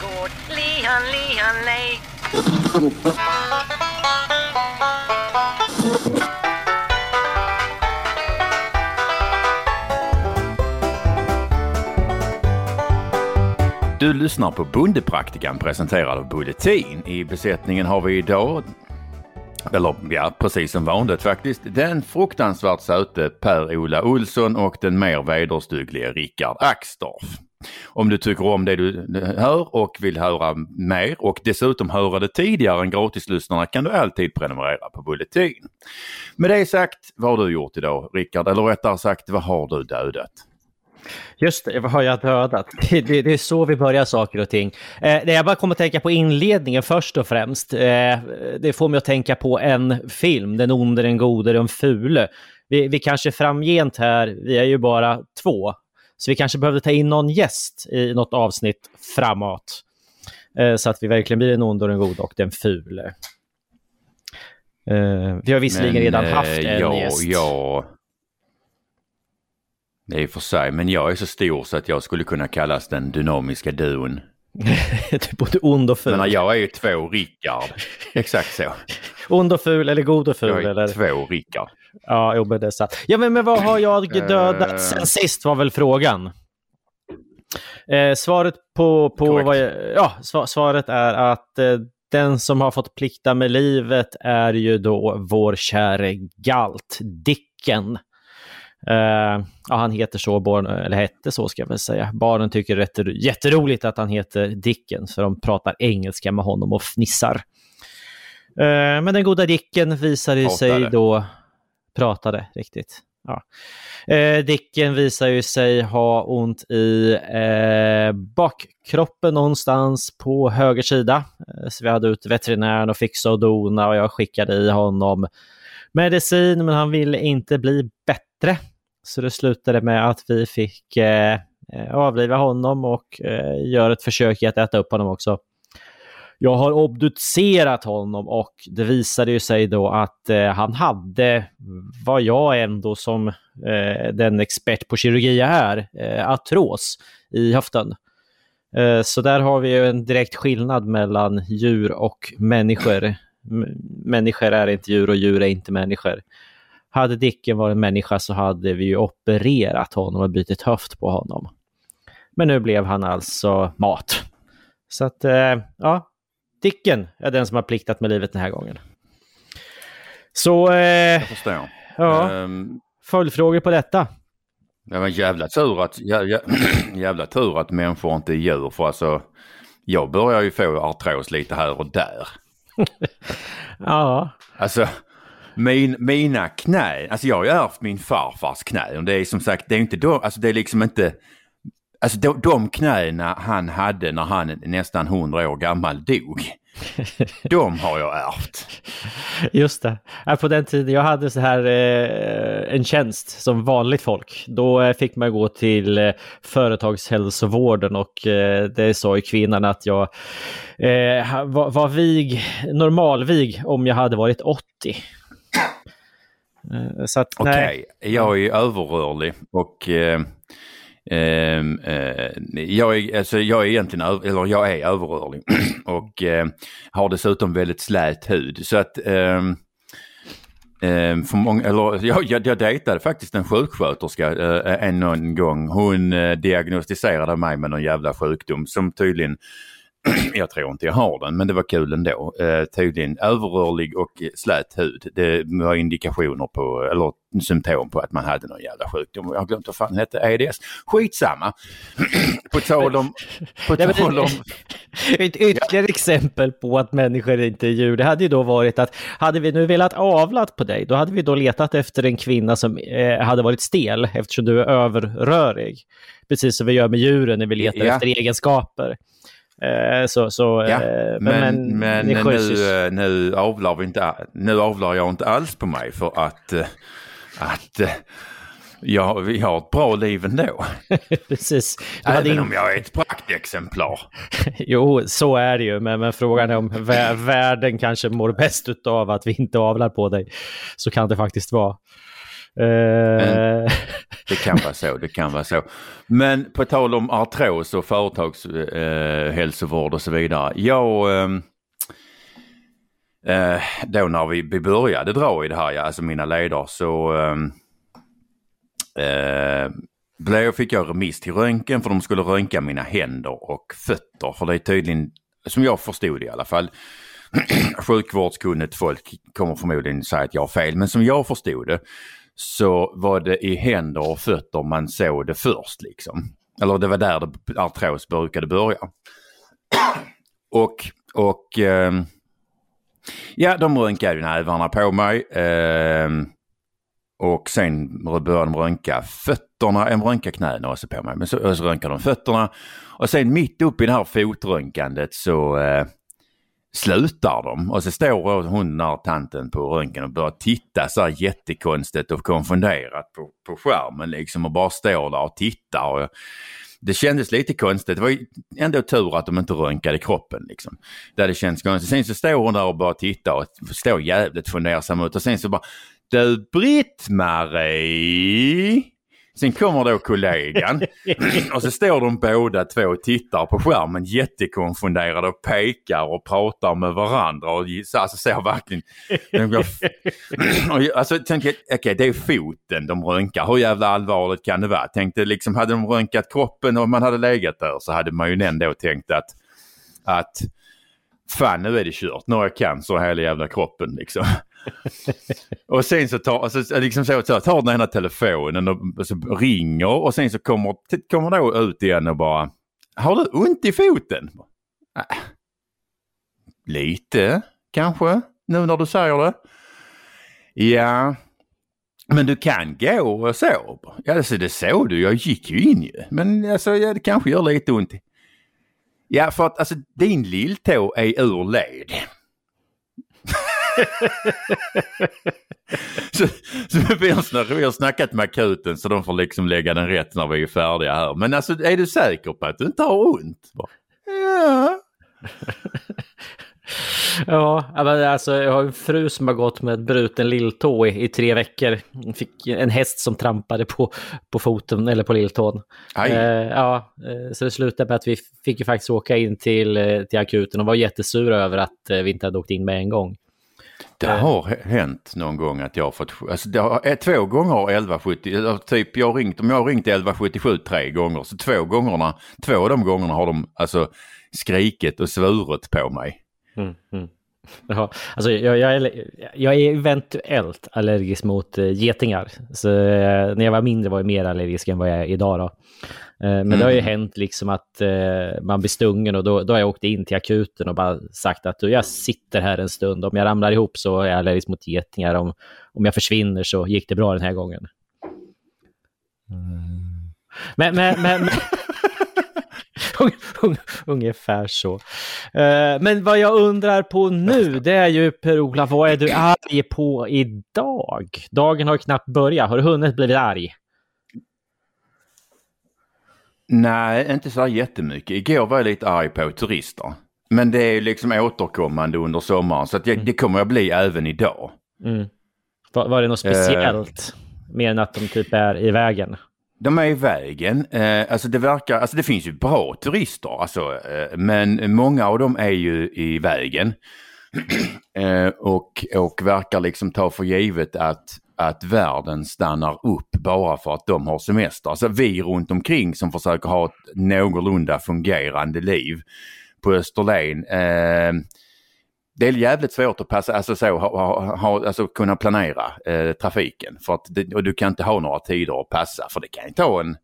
gård. Lihan, lihan, lej. Du lyssnar på Bondepraktikan presenterad av Bulletin. I besättningen har vi idag, eller ja, precis som vanligt faktiskt, den fruktansvärt söte Per-Ola Olsson och den mer vederstygglige Rickard Axdorff. Om du tycker om det du hör och vill höra mer och dessutom höra det tidigare än gratislyssnarna kan du alltid prenumerera på Bulletin. Med det sagt, vad har du gjort idag Rickard? Eller rättare sagt, vad har du dödat? Just det, vad har jag dödat? Det, det, det, är så vi börjar saker och ting. Eh, det jag bara kommer att tänka på inledningen först och främst. Eh, det får mig att tänka på en film, Den onde, den gode, den fule. Vi, vi kanske framgent här, vi är ju bara två, så vi kanske behövde ta in någon gäst i något avsnitt framåt. Eh, så att vi verkligen blir den onde, den gode och den fule. Eh, vi har visserligen Men, redan haft en ja, gäst. Ja. Det är för sig, men jag är så stor så att jag skulle kunna kallas den dynamiska duon. du är både ond och ful. Men jag är ju två Rickard. Exakt så. ond och ful eller god och ful? Jag är eller? två Rickard. Ja, jo, men det är sant. Ja, men, men vad har jag dödat uh... sen sist var väl frågan. Eh, svaret på, på vad jag, ja, svaret är att eh, den som har fått plikta med livet är ju då vår käre Galt, Dicken. Uh, ja, han heter så, barn, eller hette så ska jag väl säga. Barnen tycker det är jätteroligt att han heter Dicken, för de pratar engelska med honom och fnissar. Uh, men den goda Dicken visade ju sig då... Pratade, riktigt. Ja. Eh, Dicken visar ju sig ha ont i eh, bakkroppen någonstans på höger sida. Eh, så vi hade ut veterinären och fixa och dona och jag skickade i honom medicin, men han ville inte bli bättre. Så det slutade med att vi fick eh, eh avliva honom och eh, göra ett försök i att äta upp honom också. Jag har obducerat honom och det visade ju sig då att eh, han hade, vad jag ändå som eh, den expert på kirurgi jag är, eh, artros i höften. Eh, så där har vi ju en direkt skillnad mellan djur och människor människor är inte djur och djur är inte människor. Hade Dicken varit en människa så hade vi ju opererat honom och bytt höft på honom. Men nu blev han alltså mat. Så att, eh, ja, Dicken är den som har pliktat med livet den här gången. Så... Eh, jag förstår. Ja, um, följdfrågor på detta? Det var jävla tur att, jävla, jävla tur att människor inte är djur. För alltså, jag börjar ju få artros lite här och där. ja. Alltså, min, mina knän, alltså jag har ju ärvt min farfars knä. Och det är som sagt, det är inte då, alltså det är liksom inte, alltså de, de knäna han hade när han nästan hundra år gammal dog. De har jag ärvt. Just det. På den tiden jag hade så här eh, en tjänst som vanligt folk. Då eh, fick man gå till eh, företagshälsovården och det sa ju kvinnan att jag var, vig, normalvig om jag hade varit 80. Eh, Okej, okay. jag är överrörlig och Uh, uh, jag, är, alltså, jag är egentligen eller jag är överrörlig och uh, har dessutom väldigt slät hud. Så att ehm, ehm, för många, eller, jag, jag, jag dejtade faktiskt en sjuksköterska eh, en, en gång. Hon diagnostiserade mig med någon jävla sjukdom som tydligen jag tror inte jag har den, men det var kul ändå. Eh, tydligen överrörlig och slät hud. Det var indikationer på, eller symptom på att man hade någon jävla sjukdom. Jag har glömt vad fan det hette, EDS. Skitsamma. på tal om... På tal om... Ett ytterligare ja. exempel på att människor inte är djur, det hade ju då varit att hade vi nu velat avlat på dig, då hade vi då letat efter en kvinna som eh, hade varit stel eftersom du är överrörig. Precis som vi gör med djuren när vi letar ja. efter egenskaper. Eh, så, så, ja, eh, men, men, men nu, eh, nu, avlar vi inte, nu avlar jag inte alls på mig för att, att ja, vi har ett bra liv ändå. Precis. Du Även in... om jag är ett praktexemplar. jo, så är det ju. Men, men frågan är om vä världen kanske mår bäst av att vi inte avlar på dig. Så kan det faktiskt vara. Men, det kan vara så, det kan vara så. Men på tal om artros och företagshälsovård eh, och så vidare. Jag, ehm, eh, då när vi, började dra i det här, ja, alltså mina ledare, så ehm, eh, blev, fick jag remiss till röntgen för de skulle röntga mina händer och fötter. För det är tydligen, som jag förstod det i alla fall, sjukvårdskunnigt folk kommer förmodligen säga att jag har fel, men som jag förstod det så var det i händer och fötter man såg det först liksom. Eller det var där det, artros brukade börja. och, och eh, ja, de röntgade nävarna på mig. Eh, och sen började de röntga fötterna, en röntga knäna också på mig, men så, så röntgade de fötterna. Och sen mitt uppe i det här fotröntgandet så eh, slutar de och så står hon den tanten på röntgen och börjar titta så här jättekonstigt och konfunderat på, på skärmen liksom och bara står där och tittar. Och det kändes lite konstigt. Det var ändå tur att de inte röntgade kroppen liksom. Det hade känts konstigt. Sen så står hon där och bara tittar och står jävligt fundersam ut och sen så bara Du Britt-Marie! Sen kommer då kollegan och så står de båda två och tittar på skärmen jättekonfunderade och pekar och pratar med varandra och alltså ser verkligen... alltså tänker okej okay, det är foten de röntgar. Hur jävla allvarligt kan det vara? Tänkte liksom hade de röntgat kroppen och man hade legat där så hade man ju ändå tänkt att, att fan nu är det kört, nu har jag cancer i hela jävla kroppen liksom. och sen så tar, alltså, liksom så, så tar den ena telefonen och så ringer och sen så kommer, kommer då ut igen och bara Har du ont i foten? Äh, lite kanske, nu när du säger det. Ja, men du kan gå och så. Ja, alltså, det såg du, jag gick ju in ju. Men alltså, ja, det kanske gör lite ont. Ja, för att alltså din lilltå är ur led. så, så vi, har, vi har snackat med akuten så de får liksom lägga den rätt när vi är färdiga här. Men alltså är du säker på att du inte har ont? Ja. Ja, alltså jag har en fru som har gått med bruten lilltå i, i tre veckor. Fick en häst som trampade på, på foten eller på lilltån. Eh, ja, eh, så det slutade med att vi fick ju faktiskt åka in till, eh, till akuten och var jättesura över att eh, vi inte hade åkt in med en gång. Det har hänt någon gång att jag har fått, alltså det har, två gånger har 1170, typ jag har ringt, om jag har ringt 1177 tre gånger, så två gångerna, två av de gångerna har de alltså skrikit och svurit på mig. Mm, mm. Ja, alltså jag, jag, är, jag är eventuellt allergisk mot uh, getingar. Så, uh, när jag var mindre var jag mer allergisk än vad jag är idag. Då. Uh, men mm. det har ju mm. hänt liksom att man blir stungen och då, då har jag åkt in till akuten och bara sagt att jag sitter här en stund. Om jag ramlar ihop så är jag allergisk mot getingar. Om, om jag försvinner så gick det bra den här gången. Mm. Men, men, men, Ungefär så. Uh, men vad jag undrar på nu, det är ju Per-Ola, vad är du arg på idag? Dagen har knappt börjat. Har du hunnit bli arg? Nej, inte så jättemycket. Igår var jag lite arg på turister. Men det är liksom återkommande under sommaren så jag, mm. det kommer jag bli även idag. Mm. Var, var det något speciellt? Uh, mer än att de typ är i vägen? De är i vägen. Eh, alltså det verkar, alltså det finns ju bra turister alltså, eh, men många av dem är ju i vägen. eh, och, och verkar liksom ta för givet att, att världen stannar upp bara för att de har semester. Alltså vi runt omkring som försöker ha ett någorlunda fungerande liv på Österlen eh, det är jävligt svårt att passa, alltså så, ha, ha, alltså kunna planera eh, trafiken. För att det, och du kan inte ha några tider att passa för det kan ju ta en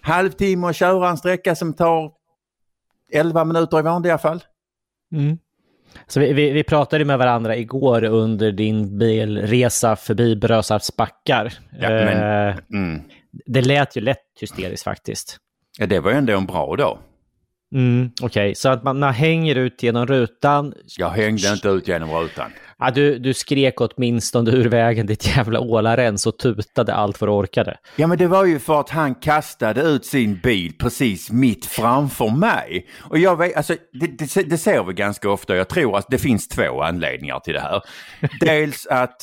halvtimme att köra en sträcka som tar 11 minuter i vanliga fall. Mm. Så vi, vi, vi, pratade med varandra igår under din bilresa förbi Brösarps backar. Ja, men, eh, mm. Det lät ju lätt hysteriskt faktiskt. Ja, det var ju ändå en bra dag. Mm, Okej, okay. så att man, hänger ut genom rutan. Jag hängde inte ut genom rutan. Ja, du, du skrek åtminstone ur vägen ditt jävla ålarens och tutade allt vad du orkade. Ja, men det var ju för att han kastade ut sin bil precis mitt framför mig. Och jag vet, alltså det, det, det ser vi ganska ofta. Jag tror att det finns två anledningar till det här. Dels att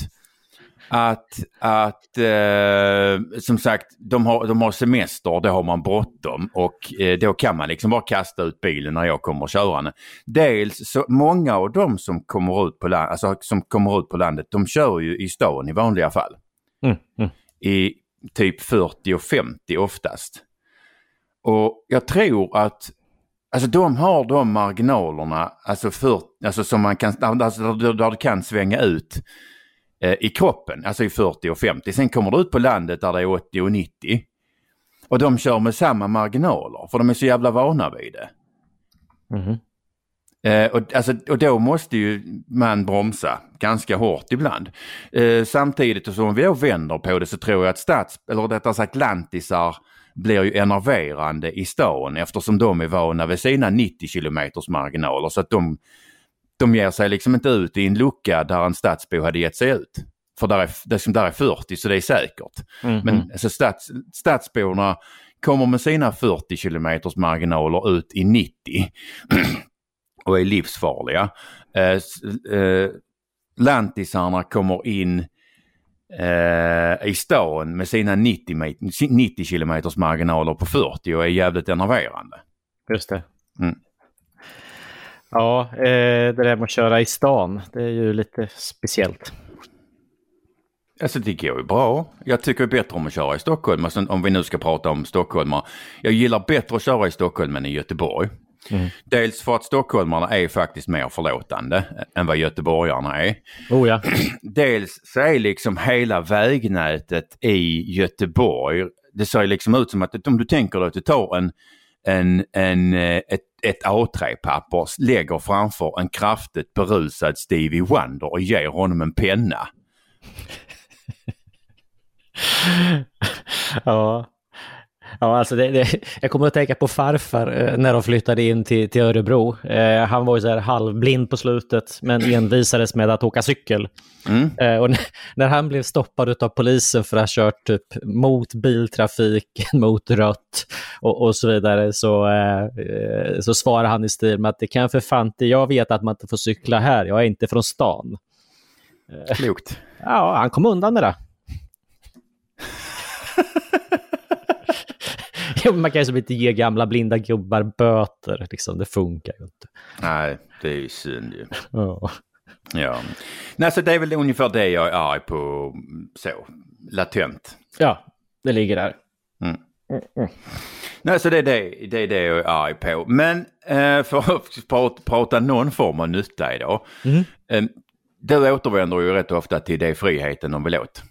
att, att eh, som sagt, de har, de har semester, då har man bråttom och eh, då kan man liksom bara kasta ut bilen när jag kommer körande. Dels så många av dem som kommer ut på, land, alltså, som kommer ut på landet, de kör ju i stan i vanliga fall. Mm, mm. I typ 40 och 50 oftast. Och jag tror att Alltså de har de marginalerna alltså för, alltså som man kan, alltså där, där det kan svänga ut i kroppen, alltså i 40 och 50. Sen kommer du ut på landet där det är 80 och 90. Och de kör med samma marginaler för de är så jävla vana vid det. Mm. Eh, och, alltså, och då måste ju man bromsa ganska hårt ibland. Eh, samtidigt och så om vi då vänder på det så tror jag att stats, eller rättare sagt lantisar blir ju enerverande i stan eftersom de är vana vid sina 90 kilometers marginaler så att de, de ger sig liksom inte ut i en lucka där en stadsbo hade gett sig ut. För där är, det där är 40 så det är säkert. Mm. Men alltså, stads, stadsborna kommer med sina 40 kilometers marginaler ut i 90 och är livsfarliga. Eh, eh, lantisarna kommer in eh, i stan med sina 90, 90 kilometers marginaler på 40 och är jävligt enerverande. Just det. Mm. Ja, eh, det där med att köra i stan, det är ju lite speciellt. Alltså det går ju bra. Jag tycker bättre om att köra i Stockholm, alltså, om vi nu ska prata om Stockholm. Jag gillar bättre att köra i Stockholm än i Göteborg. Mm. Dels för att stockholmarna är faktiskt mer förlåtande än vad göteborgarna är. Oh ja. Dels så är liksom hela vägnätet i Göteborg, det ser liksom ut som att om du tänker dig att du tar en, en, en, eh, ett, ett A3-papper, lägger framför en kraftigt berusad Stevie Wonder och ger honom en penna. ja. Ja, alltså det, det, jag kommer att tänka på farfar eh, när de flyttade in till, till Örebro. Eh, han var ju så här halvblind på slutet, men envisades med att åka cykel. Mm. Eh, och när, när han blev stoppad av polisen för att ha kört typ mot biltrafik, mot rött och, och så vidare, så, eh, så svarade han i stil med att det kan för fan inte jag vet att man inte får cykla här, jag är inte från stan. Klokt. Ja, han kom undan med det. man kan ju som inte ge gamla blinda gubbar böter. Liksom. Det funkar ju inte. Nej, det är ju synd ju. Ja. Ja. Nej, så det är väl ungefär det jag är arg på, så, latent. ja, det ligger där. Mm. Nej, så det är det, det är det jag är arg på. Men eh, för att prata, prata någon form av nytta idag. Mm. Eh, du återvänder ju rätt ofta till det friheten de vill åt.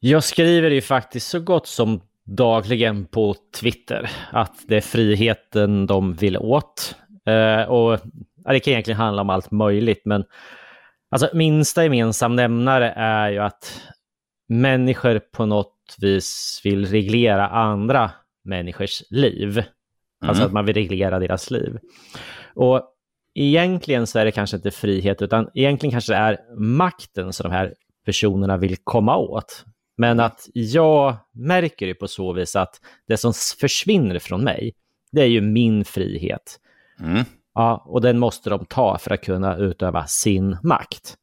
Jag skriver ju faktiskt så gott som dagligen på Twitter att det är friheten de vill åt. Eh, och ja, Det kan egentligen handla om allt möjligt, men alltså, minsta gemensam nämnare är ju att människor på något vis vill reglera andra människors liv. Mm. Alltså att man vill reglera deras liv. Och egentligen så är det kanske inte frihet, utan egentligen kanske det är makten som de här personerna vill komma åt. Men att jag märker ju på så vis att det som försvinner från mig, det är ju min frihet. Mm. Ja, och den måste de ta för att kunna utöva sin makt.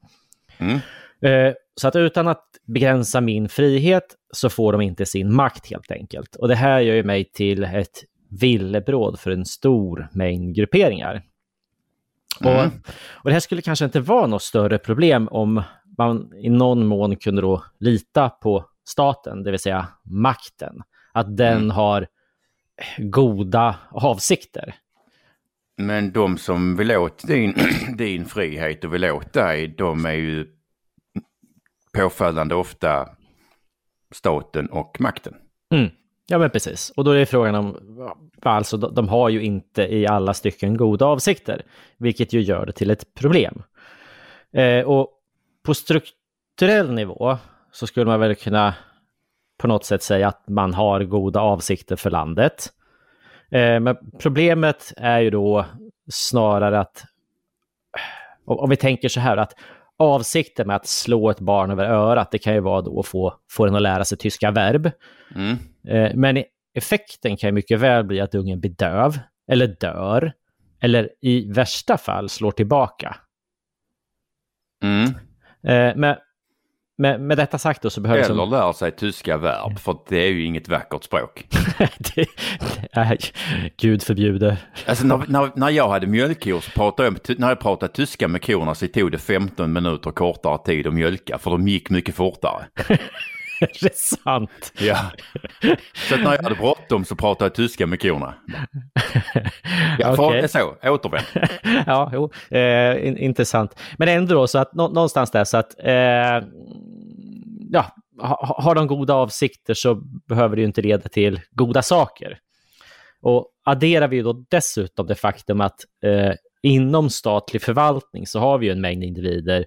Mm. Eh, så att utan att begränsa min frihet så får de inte sin makt helt enkelt. Och det här gör ju mig till ett villebråd för en stor mängd grupperingar. Mm. Och, och det här skulle kanske inte vara något större problem om man i någon mån kunde då lita på staten, det vill säga makten. Att den Mm. har goda avsikter. Men de som vill åt din, din frihet och vill åt dig, de är ju påfallande ofta staten och makten. Mm. Ja, men precis. Och då är det frågan om, alltså de, de har ju inte i alla stycken goda avsikter, vilket ju gör det till ett problem. Eh, och på strukturell nivå så skulle man väl kunna på något sätt säga att man har goda avsikter för landet. Eh, men problemet är ju då snarare att, om, vi tänker så här, att avsikten med att slå ett barn över örat, det kan ju vara då att få, få den att lära sig tyska verb. Mm. Eh, Men effekten kan ju mycket väl bli att ungen blir döv, eller dör, eller i värsta fall slår tillbaka. Mm. Eh, Men, med, med detta sagt då så behöver... Eller som... lär sig tyska verb, för det är ju inget vackert språk. det, nej, Gud förbjuder. Alltså när, när, när jag hade mjölkkor så pratade jag, när jag pratade tyska med korna så tog det 15 minuter kortare tid att mjölka, för de gick mycket fortare. är det sant? Ja. Så när jag hade bråttom så pratade jag tyska med korna. Ja, okay. så, återvänd. ja, jo, eh, in, intressant. Men ändå så att nå, någonstans där så att eh, ja, ha, har de goda avsikter så behöver det ju inte leda till goda saker. Och adderar vi då dessutom det faktum att eh, inom statlig förvaltning så har vi ju en mängd individer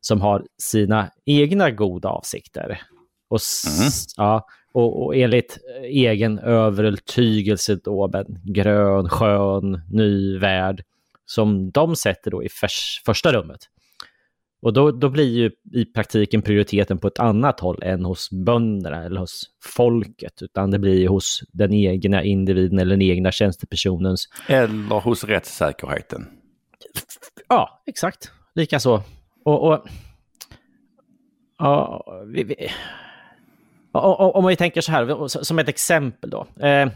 som har sina egna goda avsikter. Och, mm. ja, och, och enligt egen övertygelse då en grön, skön, ny värld som de sätter då i förs, första rummet. Och då, då blir ju i praktiken prioriteten på ett annat håll än hos bönderna eller hos folket, utan det blir hos den egna individen eller den egna tjänstepersonens... Eller hos rättssäkerheten. Ja, exakt. Likaså. Och, och ja, vi, vi, om vi tänker så här, som ett exempel då. Eh,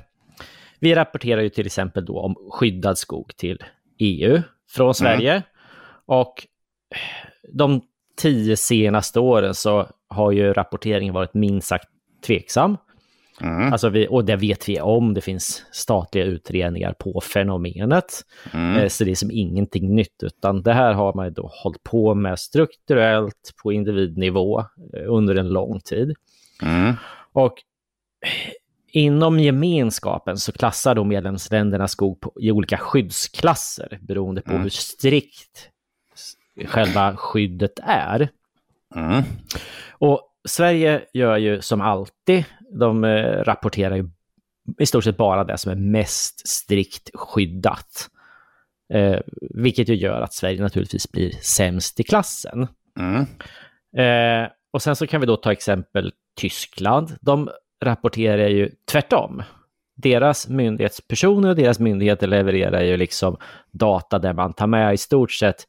vi rapporterar ju till exempel då om skyddad skog till EU från mm. Sverige. Mm. Och de tio senaste åren så har ju rapporteringen varit minst sagt tveksam. Mm. Alltså vi, och det vet vi om, det finns statliga utredningar på fenomenet. Mm. Eh, så det är som ingenting nytt, utan det här har man då hållit på med strukturellt på individnivå eh, under en lång tid. Mm. Och inom gemenskapen så klassar då medlemsländerna skog på, i olika skyddsklasser beroende på mm. hur strikt själva skyddet är. Mm. Och Sverige gör ju som alltid, de eh, rapporterar ju i stort sett bara det som är mest strikt skyddat. Eh, vilket ju gör att Sverige naturligtvis blir sämst i klassen. Mm. Eh, och sen så kan vi då ta exempel Tyskland. De rapporterar ju tvärtom. Deras myndighetspersoner och deras myndigheter levererar ju liksom data där man tar med i stort sett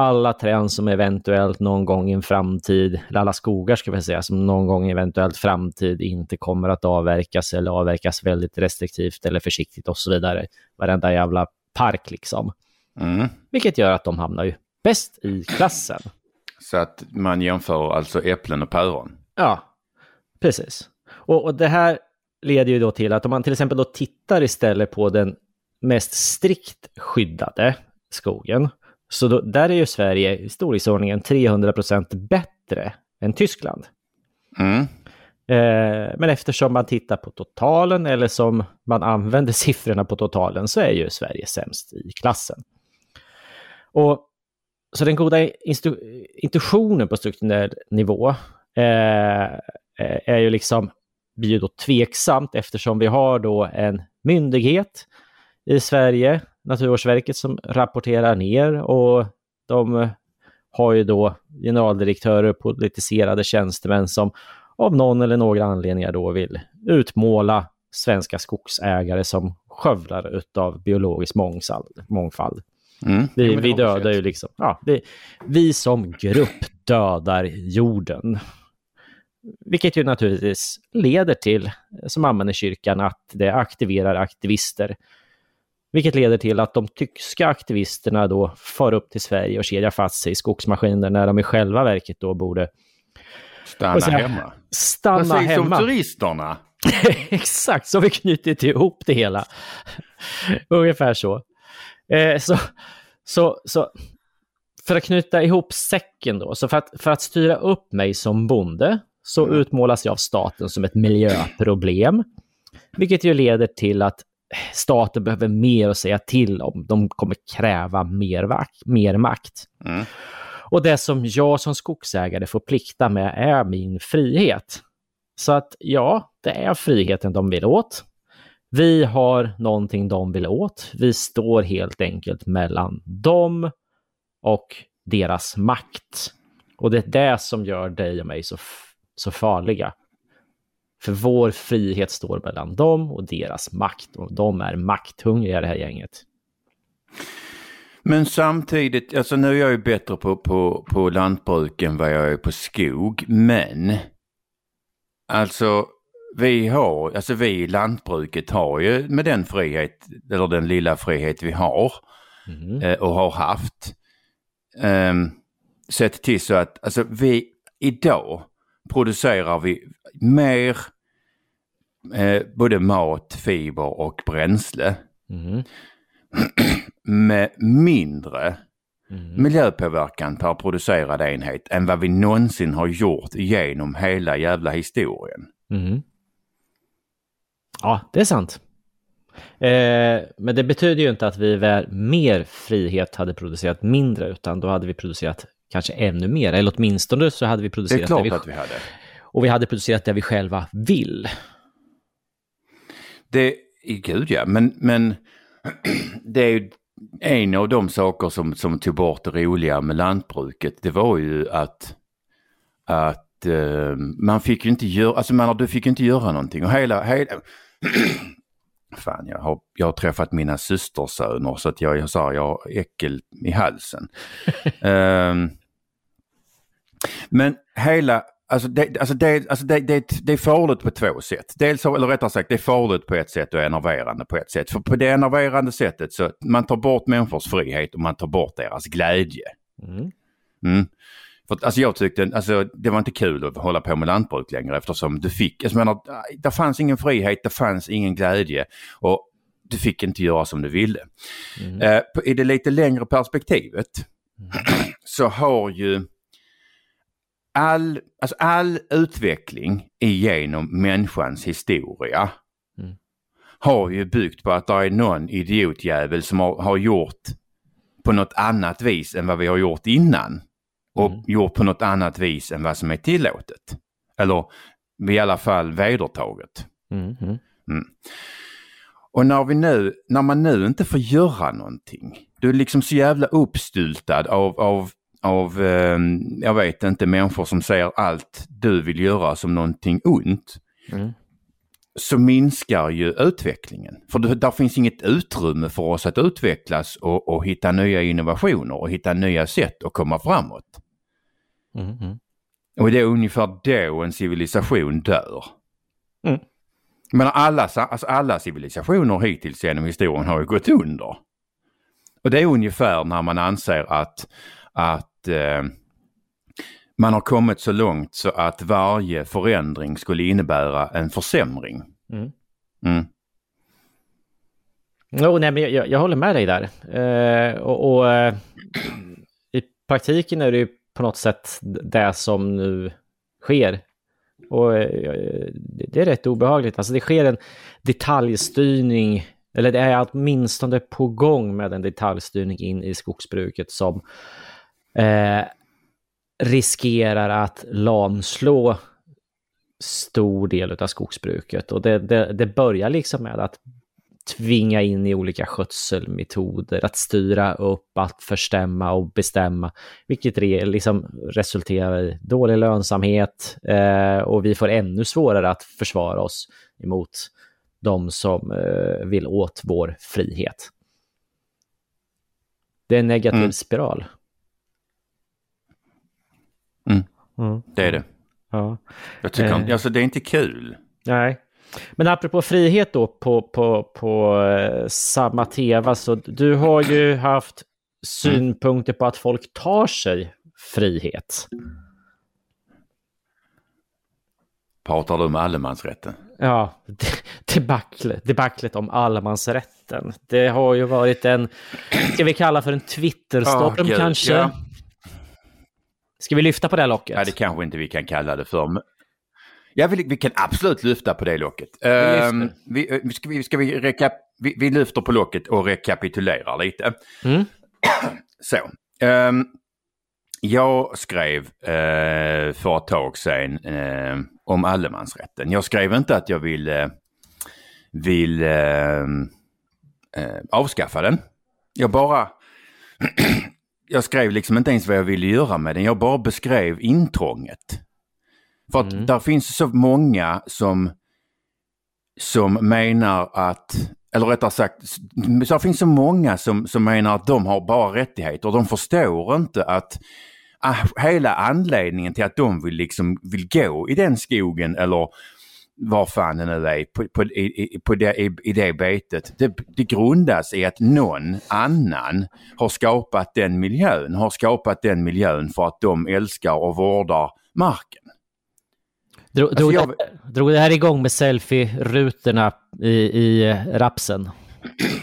alla träd som eventuellt någon gång i en framtid, eller alla skogar ska vi säga, som någon gång i eventuellt framtid inte kommer att avverkas eller avverkas väldigt restriktivt eller försiktigt och så vidare. Varenda jävla park liksom. Mm. Vilket gör att de hamnar ju bäst i klassen. Så att man jämför alltså äpplen och päron? Ja, precis. Och, och det här leder ju då till att om man till exempel då tittar istället på den mest strikt skyddade skogen, så då, där är ju Sverige i storleksordningen 300 procent bättre än Tyskland. Mm. Eh, men eftersom man tittar på totalen eller som man använder siffrorna på totalen så är ju Sverige sämst i klassen. Och så den goda intuitionen på strukturell nivå eh, är ju liksom, blir ju då tveksamt eftersom vi har då en myndighet i Sverige Naturvårdsverket som rapporterar ner och de har ju då generaldirektörer, politiserade tjänstemän som av någon eller några anledningar då vill utmåla svenska skogsägare som skövlare av biologisk mångfald. Mm. Vi, vi dödar ju liksom, ja, vi, vi som grupp dödar jorden. Vilket ju naturligtvis leder till, som använder kyrkan, att det aktiverar aktivister vilket leder till att de tyska aktivisterna då far upp till Sverige och kedjar fast sig i skogsmaskiner när de i själva verket då borde Stanna säga, hemma. Stanna Precis hemma. som turisterna. Exakt, så har vi knutit ihop det hela. Ungefär så. Eh, så, så. Så för att knyta ihop säcken då, så för att, för att styra upp mig som bonde så mm. utmålas jag av staten som ett miljöproblem. Vilket ju leder till att staten behöver mer att säga till om. De kommer kräva mer, mer makt. Mm. Och det som jag som skogsägare får plikta med är min frihet. Så att ja, det är friheten de vill åt. Vi har någonting de vill åt. Vi står helt enkelt mellan dem och deras makt. Och det är det som gör dig och mig så, så farliga. För vår frihet står mellan dem och deras makt och de är makthungriga det här gänget. Men samtidigt, alltså nu är jag ju bättre på, på, på lantbruk än vad jag är på skog. Men alltså vi har, alltså vi i lantbruket har ju med den frihet, eller den lilla frihet vi har Mm. och har haft, eh, sett till så att alltså vi idag producerar vi mer eh, både mat, fiber och bränsle Mm. med mindre Mm. miljöpåverkan per producerad enhet än vad vi någonsin har gjort genom hela jävla historien. Mm. Ja, det är sant. Eh, men det betyder ju inte att vi med mer frihet hade producerat mindre, utan då hade vi producerat kanske ännu mer. Eller åtminstone så hade vi Det är producerat klart vi, att vi hade. och vi hade producerat det vi själva vill. Det, gud ja, men, men det är ju en av de saker som, som tog bort det roliga med lantbruket. Det var ju att, att eh, man fick ju inte göra, alltså man, du fick ju inte göra någonting. Och hela, hela Fan, jag har, jag har träffat mina systersöner så att jag, jag sa jag har äckel i halsen. Ehm, men hela, alltså, det, alltså, det, alltså det, det, det är farligt på två sätt. Dels, eller rättare sagt, det är farligt på ett sätt och enerverande på ett sätt. För på det enerverande sättet så man tar bort människors frihet och man tar bort deras glädje. Mm. Mm. För alltså jag tyckte, alltså det var inte kul att hålla på med lantbruk längre eftersom du fick, alltså, jag menar, det fanns ingen frihet, det fanns ingen glädje och du fick inte göra som du ville. Mm. Eh, på, I det lite längre perspektivet så har ju all, alltså all utveckling genom människans historia Mm. har ju byggt på att det är någon idiotjävel som har, har gjort på något annat vis än vad vi har gjort innan. Och Mm. gjort på något annat vis än vad som är tillåtet. Eller i alla fall vedertaget. Mm. Mm. Och när, vi nu, när man nu inte får göra någonting, du är liksom så jävla uppstyltad av, av, av eh, jag vet inte, människor som ser allt du vill göra som någonting ont. Mm. Så minskar ju utvecklingen. För det, där finns inget utrymme för oss att utvecklas och, och hitta nya innovationer och hitta nya sätt att komma framåt. Mm. Mm. Och det är ungefär då en civilisation dör. Mm. Men alla, alltså alla civilisationer hittills genom historien har ju gått under. Och det är ungefär när man anser att, att eh, man har kommit så långt så att varje förändring skulle innebära en försämring. Mm. Mm. Jo, nej, men jag, jag håller med dig där. Eh, och och eh, i praktiken är det ju på något sätt det som nu sker. Och eh, det är rätt obehagligt. Alltså det sker en detaljstyrning, eller det är åtminstone på gång med en detaljstyrning in i skogsbruket som eh, riskerar att lamslå stor del av skogsbruket. Och det, det, det börjar liksom med att tvinga in i olika skötselmetoder, att styra upp, att förstämma och bestämma, vilket re, liksom resulterar i dålig lönsamhet eh, och vi får ännu svårare att försvara oss emot de som eh, vill åt vår frihet. Det är en negativ Mm. spiral. Mm. Det är det. Ja. Jag tycker Eh. alltså det är inte kul. Nej. Men apropå frihet då på, på, på eh, samma teva, så du har ju haft synpunkter på att folk tar sig frihet. Pratar du med allemansrätten? Ja, de- debaclet, debaclet om allemansrätten. Det har ju varit en, ska vi kalla för en Twitterstorm gud, kanske? ja. Ska vi lyfta på det locket? Ja, det kanske inte vi kan kalla det för. men- Ja, vi, vi kan absolut lyfta på det locket. Ehm, vi, ska vi, ska vi, rekap, vi, vi lyfter på locket och rekapitulerar lite. Mm. Så. ehm, jag skrev eh, för ett tag sedan eh, om allemansrätten. Jag skrev inte att jag vill, eh, vill eh, avskaffa den. Jag bara... jag skrev liksom inte ens vad jag ville göra med den. Jag bara beskrev intrånget. För att Mm. där finns så många som, som menar att eller rättare sagt, så det finns så många som, som menar att de har bara rättigheter. De förstår inte att ah, hela anledningen till att de vill, liksom, vill gå i den skogen eller var fan det nu är, på, på, i, på det, i, i det betet. Det, det grundas i att någon annan har skapat den miljön, har skapat den miljön för att de älskar och vårdar marken. Drog, alltså jag... det, drog det här igång med selfie-rutorna i, i rapsen?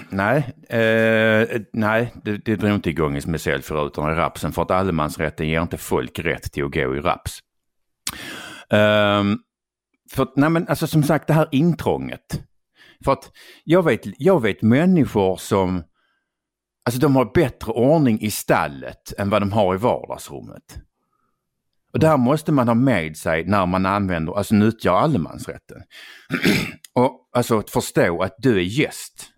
Nej, eh, nej det, det drog inte igång med selfie-rutorna i rapsen för att allemansrätten ger inte folk rätt till att gå i raps. Um, för, nej men alltså som sagt det här intrånget. För att jag vet, jag vet människor som, alltså de har bättre ordning i stallet än vad de har i vardagsrummet. Och det här måste man ha med sig när man använder, alltså nyttjar allemansrätten. och alltså att förstå att du är gäst.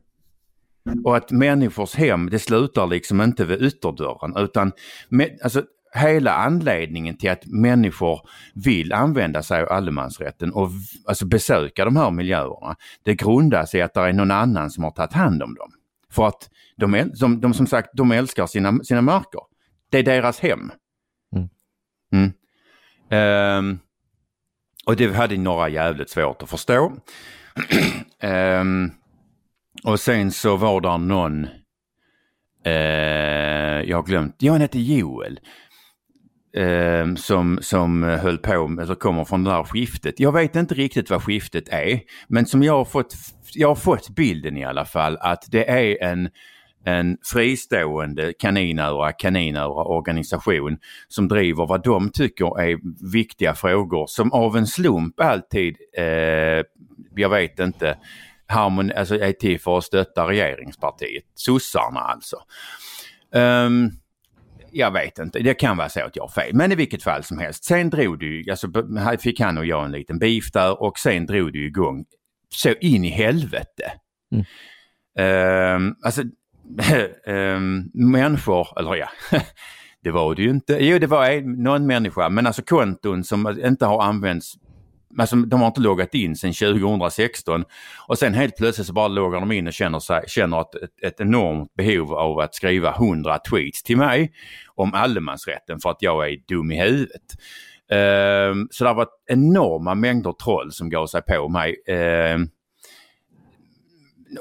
Och att människors hem, det slutar liksom inte vid ytterdörren utan med, alltså, hela anledningen till att människor vill använda sig av allemansrätten och alltså besöka de här miljöerna, det grundas i att det är någon annan som har tagit hand om dem. För att de, de, de som sagt, de älskar sina, sina marker. Det är deras hem. Mm. Mm. Um, och det hade några jävligt svårt att förstå. um, och sen så var där någon, uh, jag har glömt, ja han hette Joel eh, som, som höll på, med, eller kommer från det där skiftet. Jag vet inte riktigt vad skiftet är, men som jag har fått, jag har fått bilden i alla fall att det är en en fristående kaninöra, kaninöra organisation som driver vad de tycker är viktiga frågor som av en slump alltid, eh, jag vet inte, harmon, alltså är till för att stötta regeringspartiet, sossarna alltså. Um, jag vet inte, det kan vara så att jag har fel. Men i vilket fall som helst. Sen drog du, alltså här fick han och jag en liten beef där och sen drog du igång så in i helvete. Mm. Um, alltså um, människor, eller ja, det var det ju inte. Jo, det var någon människa, men alltså konton som inte har använts Alltså, de har inte loggat in sedan 2016 och sen helt plötsligt så bara loggar de in och känner, sig, känner ett, ett, ett enormt behov av att skriva 100 tweets till mig om allemansrätten för att jag är dum i huvudet. Uh, så det har varit enorma mängder troll som gav sig på mig. Ehm, uh,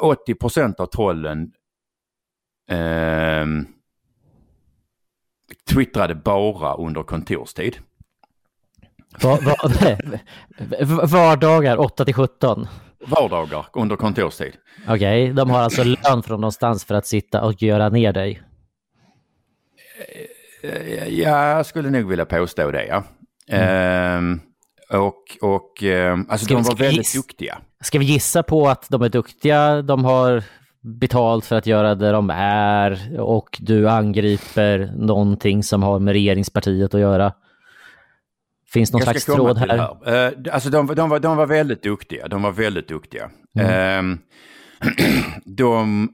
80% av trollen eh, twittrade bara under kontorstid. Va, va, vardagar 8 till 17? Vardagar under kontorstid. Okej, okay, de har alltså lön från någonstans för att sitta och göra ner dig? Eh, ja, jag skulle nog vilja påstå det, ja. Mm. Eh, och och eh, alltså ska de var väldigt gissa, duktiga. Ska vi gissa på att de är duktiga? De har betalt för att göra det de är och du angriper någonting som har med regeringspartiet att göra. Finns någon slags tråd här? här. Uh, alltså de, de, var, de var väldigt duktiga. De var väldigt duktiga. Mm. Uh, de,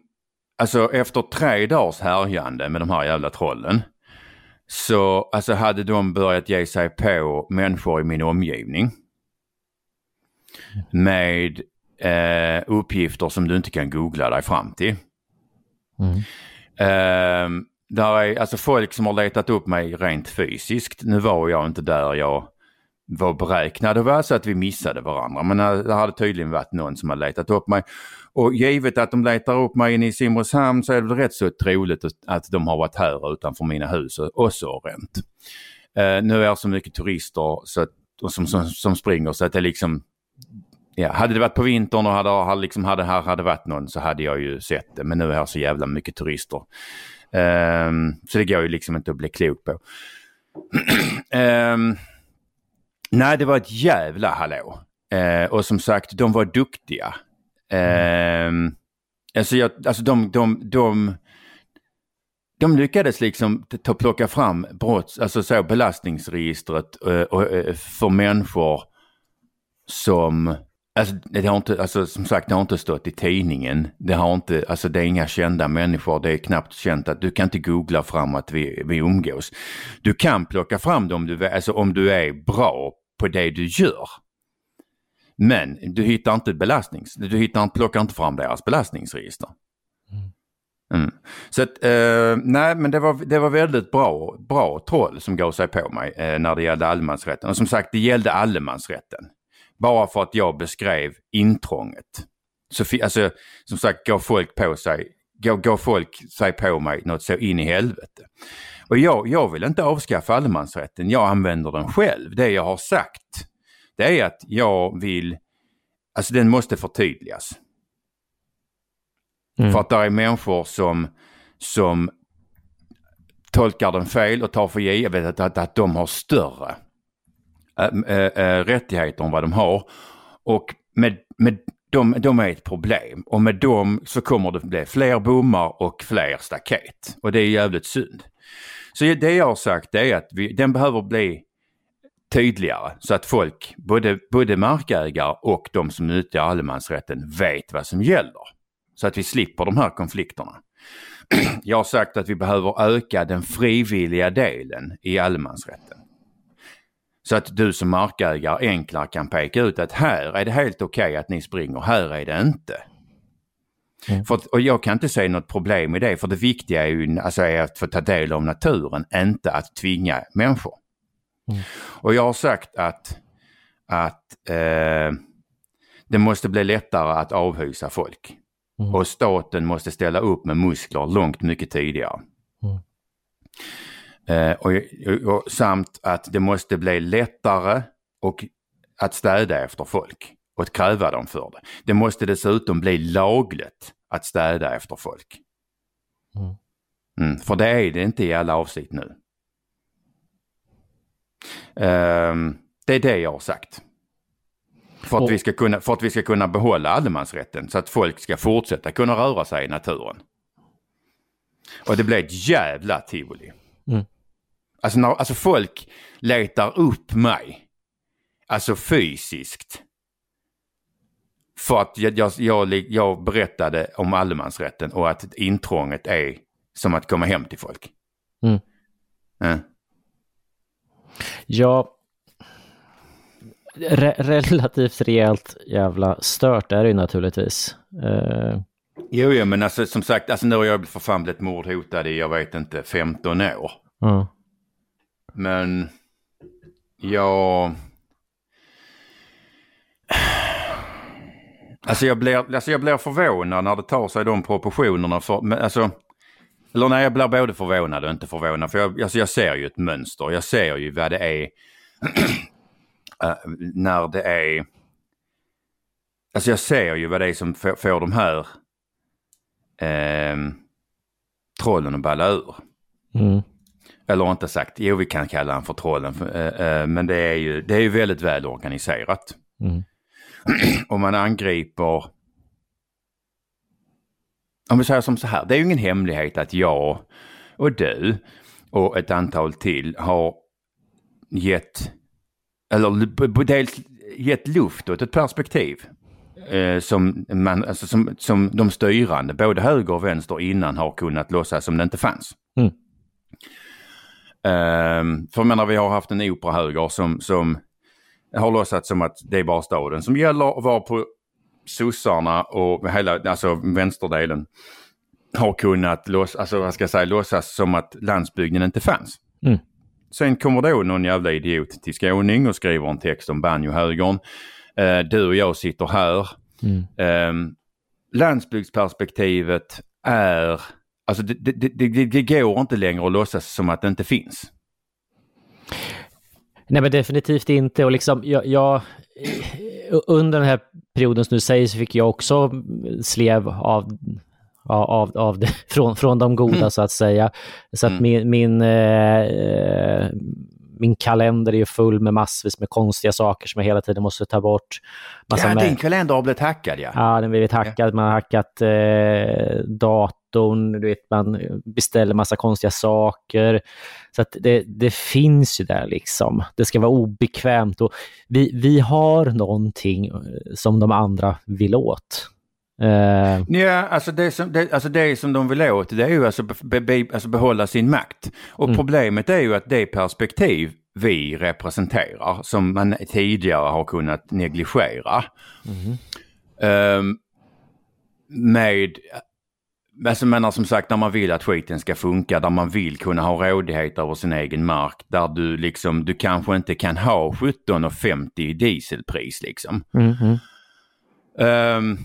alltså efter tre dagars härjande med de här jävla trollen så alltså hade de börjat ge sig på människor i min omgivning. Med eh, uppgifter som du inte kan googla dig fram till. Mm. Eh, där är alltså folk som har letat upp mig rent fysiskt. Nu var jag inte där jag var beräknad att vara så att vi missade varandra. Men eh, det hade tydligen varit någon som hade letat upp mig. Och givet att de letar upp mig inne i Simrishamn så är det väl rätt så troligt att de har varit här utanför mina hus också och ränt. Uh, nu är det så mycket turister så att, som, som, som springer så att det liksom Ja, hade det varit på vintern och hade, hade, liksom, hade här hade varit någon så hade jag ju sett det. Men nu är här så jävla mycket turister. Um, så det går ju liksom inte att bli klok på. um, nej, det var ett jävla hallå. Eh, och som sagt, de var duktiga. Um, alltså, jag, alltså de, de, de, de lyckades liksom ta, plocka fram brotts, alltså så belastningsregistret uh, för människor som Alltså, det har inte, alltså, som sagt, det har inte stått i tidningen. Det har inte, alltså det är inga kända människor. Det är knappt känt att du kan inte googla fram att vi, vi umgås. Du kan plocka fram dem, du, alltså, om du är bra på det du gör. Men du hittar inte belastnings, du hittar, plockar inte fram deras belastningsregister. Mm. Så att, eh, nej men det var, det var väldigt bra, bra troll som gav sig på mig eh, när det gällde allemansrätten. Och som sagt, det gällde allemansrätten. Bara för att jag beskrev intrånget. Så alltså, som sagt, gav folk på sig, gav, gav folk sig på mig något så in i helvete. Och jag, jag vill inte avskaffa allemansrätten, jag använder den själv. Det jag har sagt, det är att jag vill, alltså den måste förtydligas. Mm. För att det är människor som, som tolkar den fel och tar för givet att, att de har större äh, äh, rättigheter än vad de har. Och med, med de, de är ett problem och med dem så kommer det bli fler bommar och fler staket. Och det är jävligt synd. Så det jag har sagt är att vi, den behöver bli tydligare så att folk, både, både markägare och de som nyttjar allemansrätten vet vad som gäller. Så att vi slipper de här konflikterna. Jag har sagt att vi behöver öka den frivilliga delen i allemansrätten. Så att du som markägare enklare kan peka ut att här är det helt okej okay att ni springer, här är det inte. Mm. För och jag kan inte se något problem i det för det viktiga är ju alltså, är att få ta del av naturen, inte att tvinga människor. Mm. Och jag har sagt att, att eh, det måste bli lättare att avhysa folk. Mm. Och staten måste ställa upp med muskler långt mycket tidigare. Mm. Eh, och, och, och, samt att det måste bli lättare och att städa efter folk och att kräva dem för det. Det måste dessutom bli lagligt att städa efter folk. Mm. Mm, för det är det inte i alla avsnitt nu. Um, det är det jag har sagt. För att, och... vi ska kunna, för att vi ska kunna behålla allemansrätten så att folk ska fortsätta kunna röra sig i naturen. Och det blir ett jävla tivoli. Mm. Alltså, när, alltså folk letar upp mig. Alltså fysiskt. För att jag, jag, jag, jag berättade om allemansrätten och att intrånget är som att komma hem till folk. Mm. Mm. Ja, re relativt rejält jävla stört är det ju naturligtvis. Uh... Jo, jo, men alltså som sagt, alltså nu har jag för fan blivit mordhotad i, jag vet inte, 15 år. Mm. Men jag... Alltså jag, blir, alltså jag blir förvånad när det tar sig de proportionerna. För, alltså, eller nej, jag blir både förvånad och inte förvånad. För jag, alltså jag ser ju ett mönster. Jag ser ju vad det är uh, när det är... Alltså jag ser ju vad det är som får, får de här uh, trollen att balla ur. Mm. Eller inte sagt, jo vi kan kalla honom för trollen. Uh, men det är ju, det är ju väldigt väl organiserat. Mm. Om man angriper om vi säger som så här, det är ju ingen hemlighet att jag och du och ett antal till har gett eller dels gett luft åt ett perspektiv eh, som, man, alltså som, som de styrande, både höger och vänster innan har kunnat låtsas som det inte fanns. Mm. Um, för jag menar vi har haft en operahöger som, som har låtsats som att det är bara staden som gäller och var på sossarna och hela, alltså vänsterdelen har kunnat lås, alltså, vad ska jag säga, låtsas som att landsbygden inte fanns. Mm. Sen kommer då någon jävla idiot till skåning och skriver en text om banjohögern. Eh, du och jag sitter här. Mm. Eh, landsbygdsperspektivet är, alltså det, det, det, det, går inte längre att låtsas som att det inte finns. Nej men definitivt inte och liksom jag, jag under den här perioden som du säger så fick jag också slev av av, av det, från, från de goda mm. så att säga. Så att mm. min, min, eh, min kalender är full med massvis med konstiga saker som jag hela tiden måste ta bort. Massa ja, med... din kalender har blivit hackad ja. Ja, den har blivit hackad. Man har hackat eh, datorn, du vet, man beställer massa konstiga saker. Så att det, det finns ju där liksom. Det ska vara obekvämt och vi, vi har någonting eh, som de andra vill åt. Uh... Ja, alltså det, som, det, alltså det som de vill åt det är ju alltså, be, be, alltså behålla sin makt. Och mm. problemet är ju att det perspektiv vi representerar som man tidigare har kunnat negligera. Um, med, alltså menar som sagt när man vill att skiten ska funka, där man vill kunna ha rådighet över sin egen mark, där du liksom, du kanske inte kan ha 17,50 i dieselpris liksom. Mm. Um,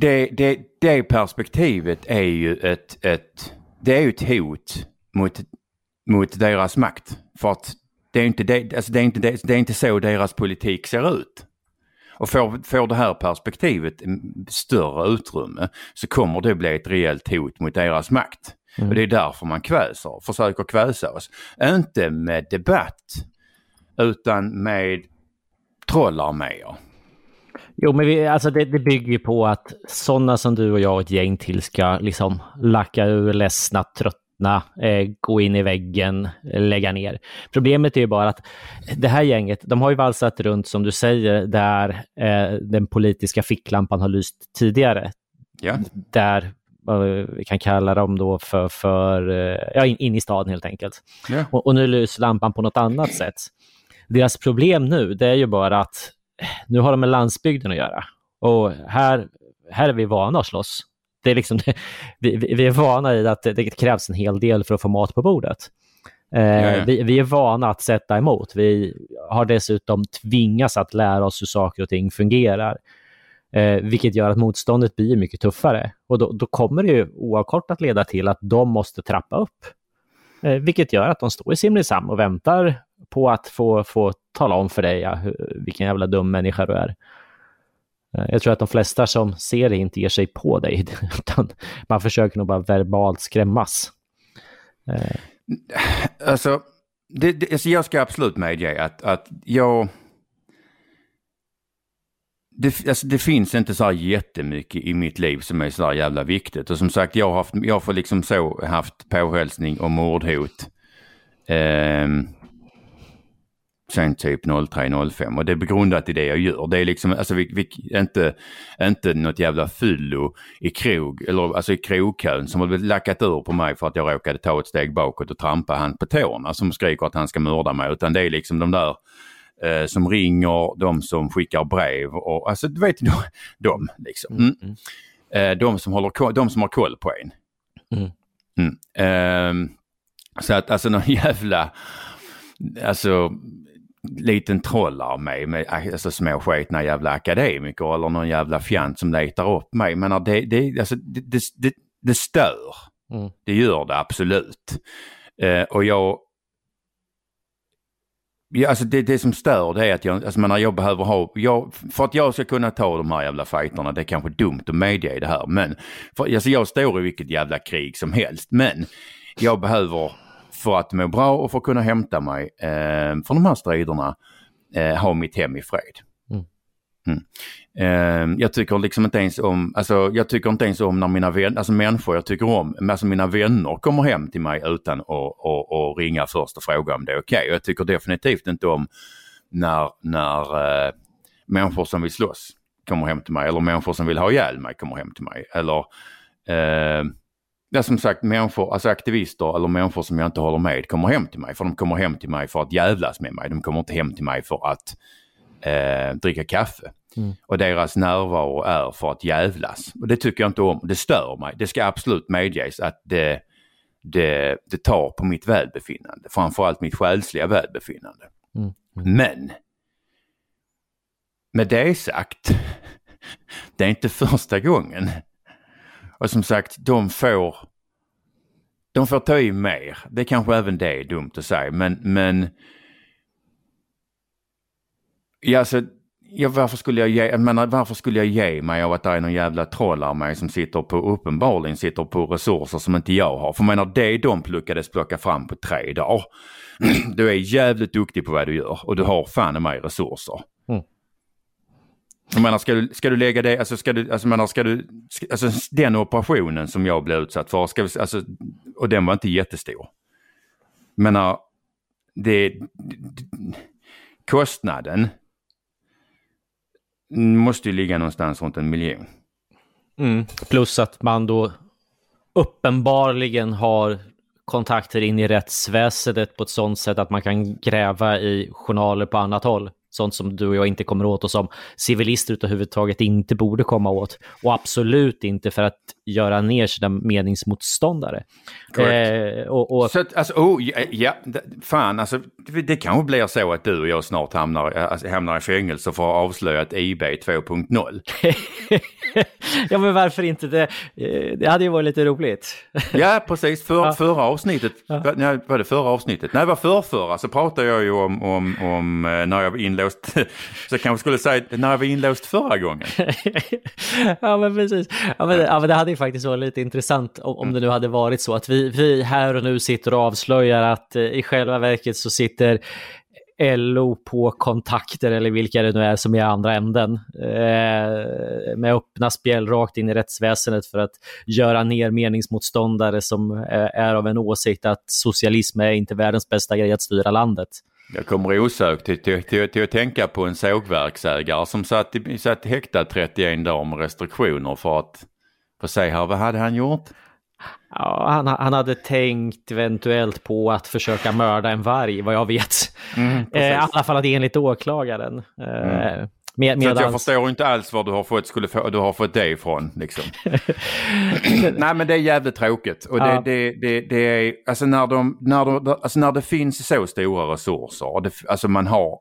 det, det, det perspektivet är ju ett, ett, det är ett hot mot, mot deras makt. För att det är inte, det, alltså det är inte, det, det är inte så deras politik ser ut. Och får, får det här perspektivet större utrymme så kommer det bli ett rejält hot mot deras makt. Mm. Och det är därför man kväser, försöker kväsa oss. Inte med debatt utan med trollarméer. Jo, men vi, alltså det, det bygger ju på att sådana som du och jag och ett gäng till ska liksom lacka ur, ledsna, tröttna, eh, gå in i väggen, lägga ner. Problemet är ju bara att det här gänget, de har ju valsat runt som du säger, där eh, den politiska ficklampan har lyst tidigare. Ja. Där vi kan kalla dem då för, för eh, ja, in, in i staden helt enkelt. Ja. Och, och nu lyser lampan på något annat sätt. Deras problem nu, det är ju bara att nu har de med landsbygden att göra. Och här, här är vi vana att slåss. Det är liksom, vi, vi är vana i att det krävs en hel del för att få mat på bordet. Eh, Ja, ja. Vi, vi är vana att sätta emot. Vi har dessutom tvingats att lära oss hur saker och ting fungerar. Eh, vilket gör att motståndet blir mycket tuffare. Och då, då kommer det ju oavkortat leda till att de måste trappa upp. Eh, vilket gör att de står i Simrishamn och väntar på att få, få tala om för dig ja, vilken jävla dum människa du är. Eh, jag tror att de flesta som ser det inte ger sig på dig, utan man försöker nog bara verbalt skrämmas. Eh. Alltså, det, det, alltså jag ska absolut medge att, att jag... Det, alltså det finns inte så här jättemycket i mitt liv som är så här jävla viktigt. Och som sagt, jag har, haft, jag har liksom så haft påhälsning och mordhot. ehm, sen typ 03.05 och det är begrundat i det jag gör. Det är liksom, alltså vi, vi, inte, inte något jävla fyllo i krog, eller alltså i krogkön som har lackat ur på mig för att jag råkade ta ett steg bakåt och trampa han på tårna som skriker att han ska mörda mig. Utan det är liksom de där eh, som ringer, de som skickar brev och alltså du vet de, de liksom. Mm. Eh, de, som håller, de som har koll på en. Mm. Mm. Ehm, så att alltså någon jävla, alltså liten trollarmé med alltså, små sketna jävla akademiker eller någon jävla fjant som letar upp mig. Men det, det, alltså, det, det, det, det stör. Mm. Det gör det absolut. Eh, och jag... Ja, alltså det, det som stör det är att jag, alltså menar, jag behöver ha, jag, för att jag ska kunna ta de här jävla fighterna, det är kanske dumt att medge det här, men för, alltså jag står i vilket jävla krig som helst, men jag behöver för att må bra och för att kunna hämta mig eh, från de här striderna, eh, ha mitt hem i fred. Mm. Mm. Eh, jag tycker liksom inte ens om, alltså jag tycker inte ens om när mina vänner, alltså människor jag tycker om, alltså mina vänner kommer hem till mig utan att, att, att ringa först och fråga om det är okej. Och jag tycker definitivt inte om när, när eh, människor som vill slåss kommer hem till mig eller människor som vill ha ihjäl mig kommer hem till mig. Eller eh, Ja, som sagt, människor, alltså aktivister eller människor som jag inte håller med kommer hem till mig. För de kommer hem till mig för att jävlas med mig. De kommer inte hem till mig för att eh, dricka kaffe. Mm. Och deras närvaro är för att jävlas. Och det tycker jag inte om. Det stör mig. Det ska absolut medges att det, det, det tar på mitt välbefinnande. Framförallt mitt själsliga välbefinnande. Mm. Men med det sagt, det är inte första gången. Och som sagt, de får, de får ta i mer. Det kanske även det är dumt att säga, men, men ja, alltså, ja, varför, skulle jag ge, jag menar, varför skulle jag ge mig av att det är någon jävla trollarmé som sitter på, uppenbarligen sitter på resurser som inte jag har. För jag menar, det de lyckades plocka fram på tre dagar. Du är jävligt duktig på vad du gör och du har fan i mig resurser. Jag menar, ska du, ska du lägga det, alltså ska du, alltså menar, ska du, ska, alltså den operationen som jag blev utsatt för, ska vi, alltså, och den var inte jättestor. Jag menar, det, kostnaden måste ju ligga någonstans runt en miljon. Mm. Plus att man då uppenbarligen har kontakter in i rättsväsendet på ett sådant sätt att man kan gräva i journaler på annat håll sånt som du och jag inte kommer åt och som civilister överhuvudtaget inte borde komma åt. Och absolut inte för att göra ner sina meningsmotståndare. Eh, och, och... Så att, alltså, oh, ja, ja, fan, alltså, det, det kanske blir så att du och jag snart hamnar, alltså, hamnar i fängelse för att ha avslöjat IB 2.0. ja, men varför inte? Det, eh, det hade ju varit lite roligt. ja, precis. För, ja. Förra avsnittet, ja. nej, var det förra avsnittet? Nej, det var förrförra så pratade jag ju om, om, om eh, när jag var inlåst, så jag kanske skulle säga när jag var inlåst förra gången. ja, men precis. Ja men, ja, men det hade ju faktiskt varit lite intressant om, om det nu hade varit så att vi, vi här och nu sitter och avslöjar att eh, i själva verket så sitter LO på kontakter eller vilka det nu är som är andra änden. Eh, med öppna spjäll rakt in i rättsväsendet för att göra ner meningsmotståndare som eh, är av en åsikt att socialism är inte världens bästa grej att styra landet. Jag kommer osökt till, till, till, till, att tänka på en sågverksägare som satt, satt häktad 31 dagar med restriktioner för att få se här, vad hade han gjort? Ja, han, han hade tänkt eventuellt på att försöka mörda en varg, vad jag vet. Mm, eh, I alla fall att enligt åklagaren. Eh, mm. Med, medans... Så jag förstår inte alls var du har fått, skulle få, du har fått det ifrån. Liksom. Nej men det är jävligt tråkigt. Och det, ja. det, det, det, är, alltså när, de, när, de, alltså när det finns så stora resurser, det, alltså man har,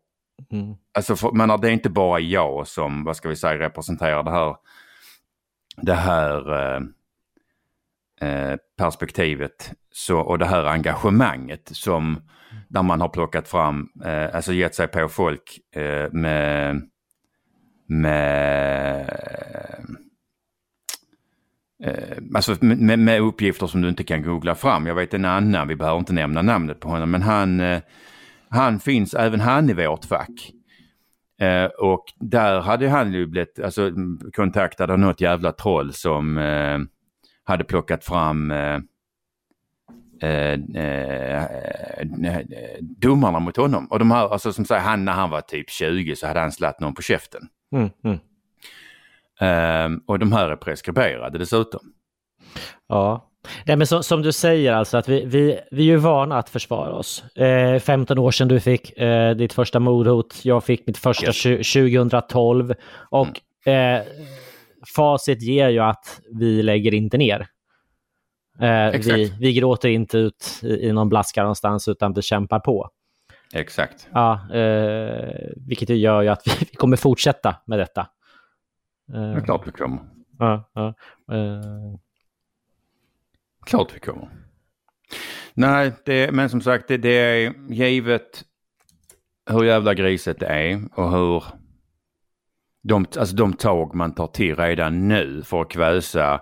mm. alltså för, men det är inte bara jag som, vad ska vi säga, representerar det här, det här eh, eh, perspektivet så, och det här engagemanget som där man har plockat fram, eh, alltså gett sig på folk eh, med, med, eh, alltså med, med, uppgifter som du inte kan googla fram. Jag vet en annan, vi behöver inte nämna namnet på honom, men han, eh, han finns, även han i vårt fack. Eh, och där hade han ju blivit alltså, kontaktad av något jävla troll som eh, hade plockat fram eh, eh, eh, domarna mot honom. Och de här, alltså som säger han när han var typ 20 så hade han slatt någon på käften. Mm, mm. Och de här är preskriberade dessutom. Ja, Nej, men så, som du säger alltså att vi, vi, vi är ju vana att försvara oss. Eh, 15 år sedan du fick eh, ditt första mordhot, jag fick mitt första yes. 2012 och mm. eh, facit ger ju att vi lägger inte ner. Eh, vi, vi gråter inte ut i, i någon blaska någonstans utan vi kämpar på. Exakt. Ja, eh, vilket gör ju att vi, vi kommer fortsätta med detta. Eh, det är klart vi kommer. Ja, ja, eh. Klart vi kommer. Nej, det, men som sagt, det, det är givet hur jävla griset det är och hur de, alltså de tag man tar till redan nu för att kväsa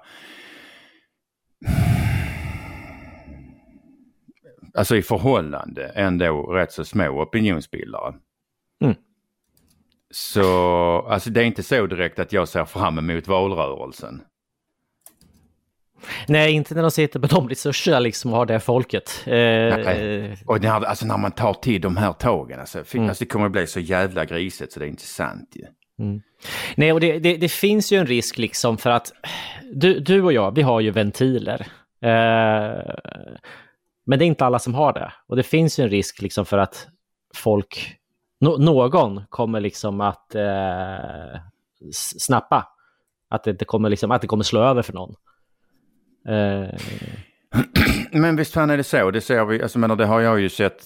alltså i förhållande ändå rätt så små opinionsbildare. Mm. Så alltså det är inte så direkt att jag ser fram emot valrörelsen. Nej, inte när de sitter med de resurserna liksom och har det folket. Eh... Och när, alltså när man tar till de här tågen, alltså, mm. alltså det kommer att bli så jävla grisigt så det är inte sant ju. Mm. Nej, och det, det, det, finns ju en risk liksom för att du, du och jag, vi har ju ventiler. Eh, men det är inte alla som har det. Och det finns ju en risk liksom för att folk, no, någon kommer liksom att eh, snappa. Att det, det, kommer liksom, att det kommer slå över för någon. Eh. Men visst fan är det så, det ser vi, alltså menar, det har jag ju sett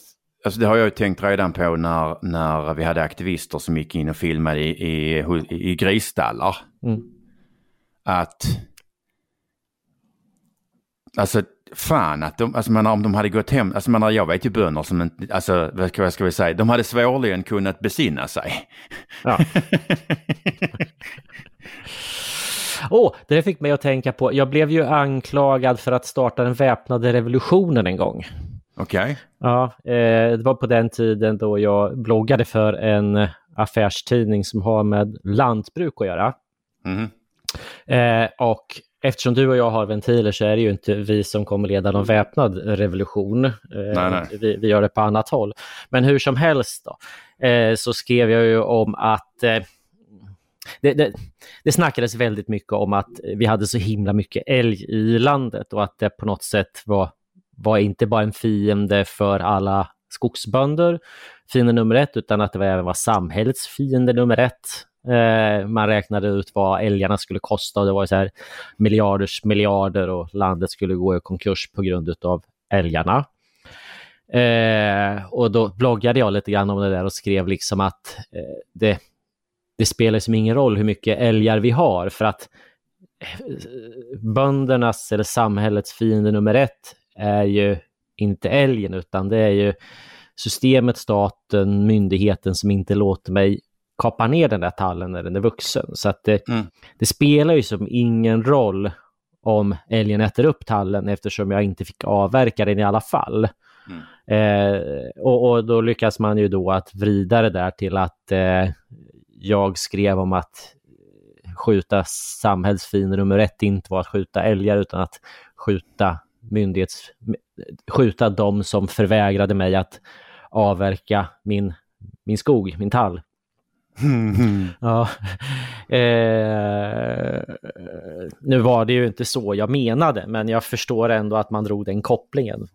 Alltså det har jag ju tänkt redan på när, när vi hade aktivister som gick in och filmade i, i, i grisstallar. Mm. Att... Alltså fan att de, alltså menar, om de hade gått hem, alltså menar, jag vet ju bönder som inte, alltså vad ska, vad ska vi säga, de hade svårligen kunnat besinna sig. Ja. oh, det fick mig att tänka på, jag blev ju anklagad för att starta den väpnade revolutionen en gång. Okej. Okay. Ja, eh, det var på den tiden då jag bloggade för en affärstidning som har med lantbruk att göra. Mm. Eh, och eftersom du och jag har ventiler så är det ju inte vi som kommer leda någon väpnad revolution. Eh, nej, nej. Vi, vi, gör det på annat håll. Men hur som helst då, eh, så skrev jag ju om att eh, det, det, det snackades väldigt mycket om att vi hade så himla mycket älg i landet och att det på något sätt var var inte bara en fiende för alla skogsbönder, fiende nummer ett, utan att det även var samhällets fiende nummer ett. Eh, man räknade ut vad älgarna skulle kosta och det var så här miljarders miljarder och landet skulle gå i konkurs på grund av älgarna. Eh, och då bloggade jag lite grann om det där och skrev liksom att eh, det, det spelar som ingen roll hur mycket älgar vi har för att eh, böndernas eller samhällets fiende nummer ett är ju inte älgen utan det är ju systemet, staten, myndigheten som inte låter mig kapa ner den där tallen när den är vuxen. Så att det, mm. det spelar ju som ingen roll om älgen äter upp tallen eftersom jag inte fick avverka den i alla fall. Mm. Eh, och, och, då lyckas man ju då att vrida det där till att eh, jag skrev om att skjuta samhällsfiender nummer ett inte var att skjuta älgar utan att skjuta myndighets... skjuta de som förvägrade mig att avverka min, min skog, min tall. ja. Eh, nu var det ju inte så jag menade, men jag förstår ändå att man drog den kopplingen.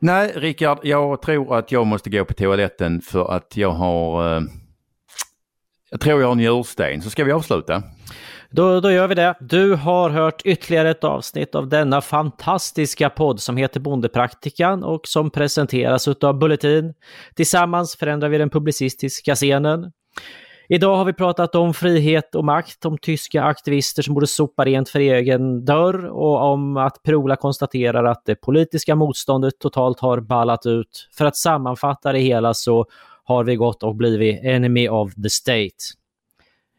Nej, Rickard, jag tror att jag måste gå på toaletten för att jag har... Jag tror jag har en njursten, så ska vi avsluta? Då, då gör vi det. Du har hört ytterligare ett avsnitt av denna fantastiska podd som heter Bondepraktikan och som presenteras av Bulletin. Tillsammans förändrar vi den publicistiska scenen. Idag har vi pratat om frihet och makt, om tyska aktivister som borde sopa rent för egen dörr och om att Prola konstaterar att det politiska motståndet totalt har ballat ut. För att sammanfatta det hela så har vi gått och blivit enemy of the state.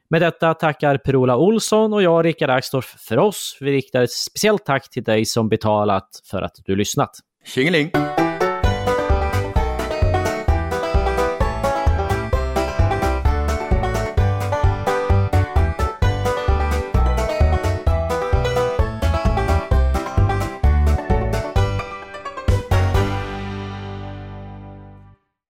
Med detta tackar Per-Ola Olsson och jag, Rickard Axdorff, för oss. Vi riktar ett speciellt tack till dig som betalat för att du lyssnat. Tjingeling!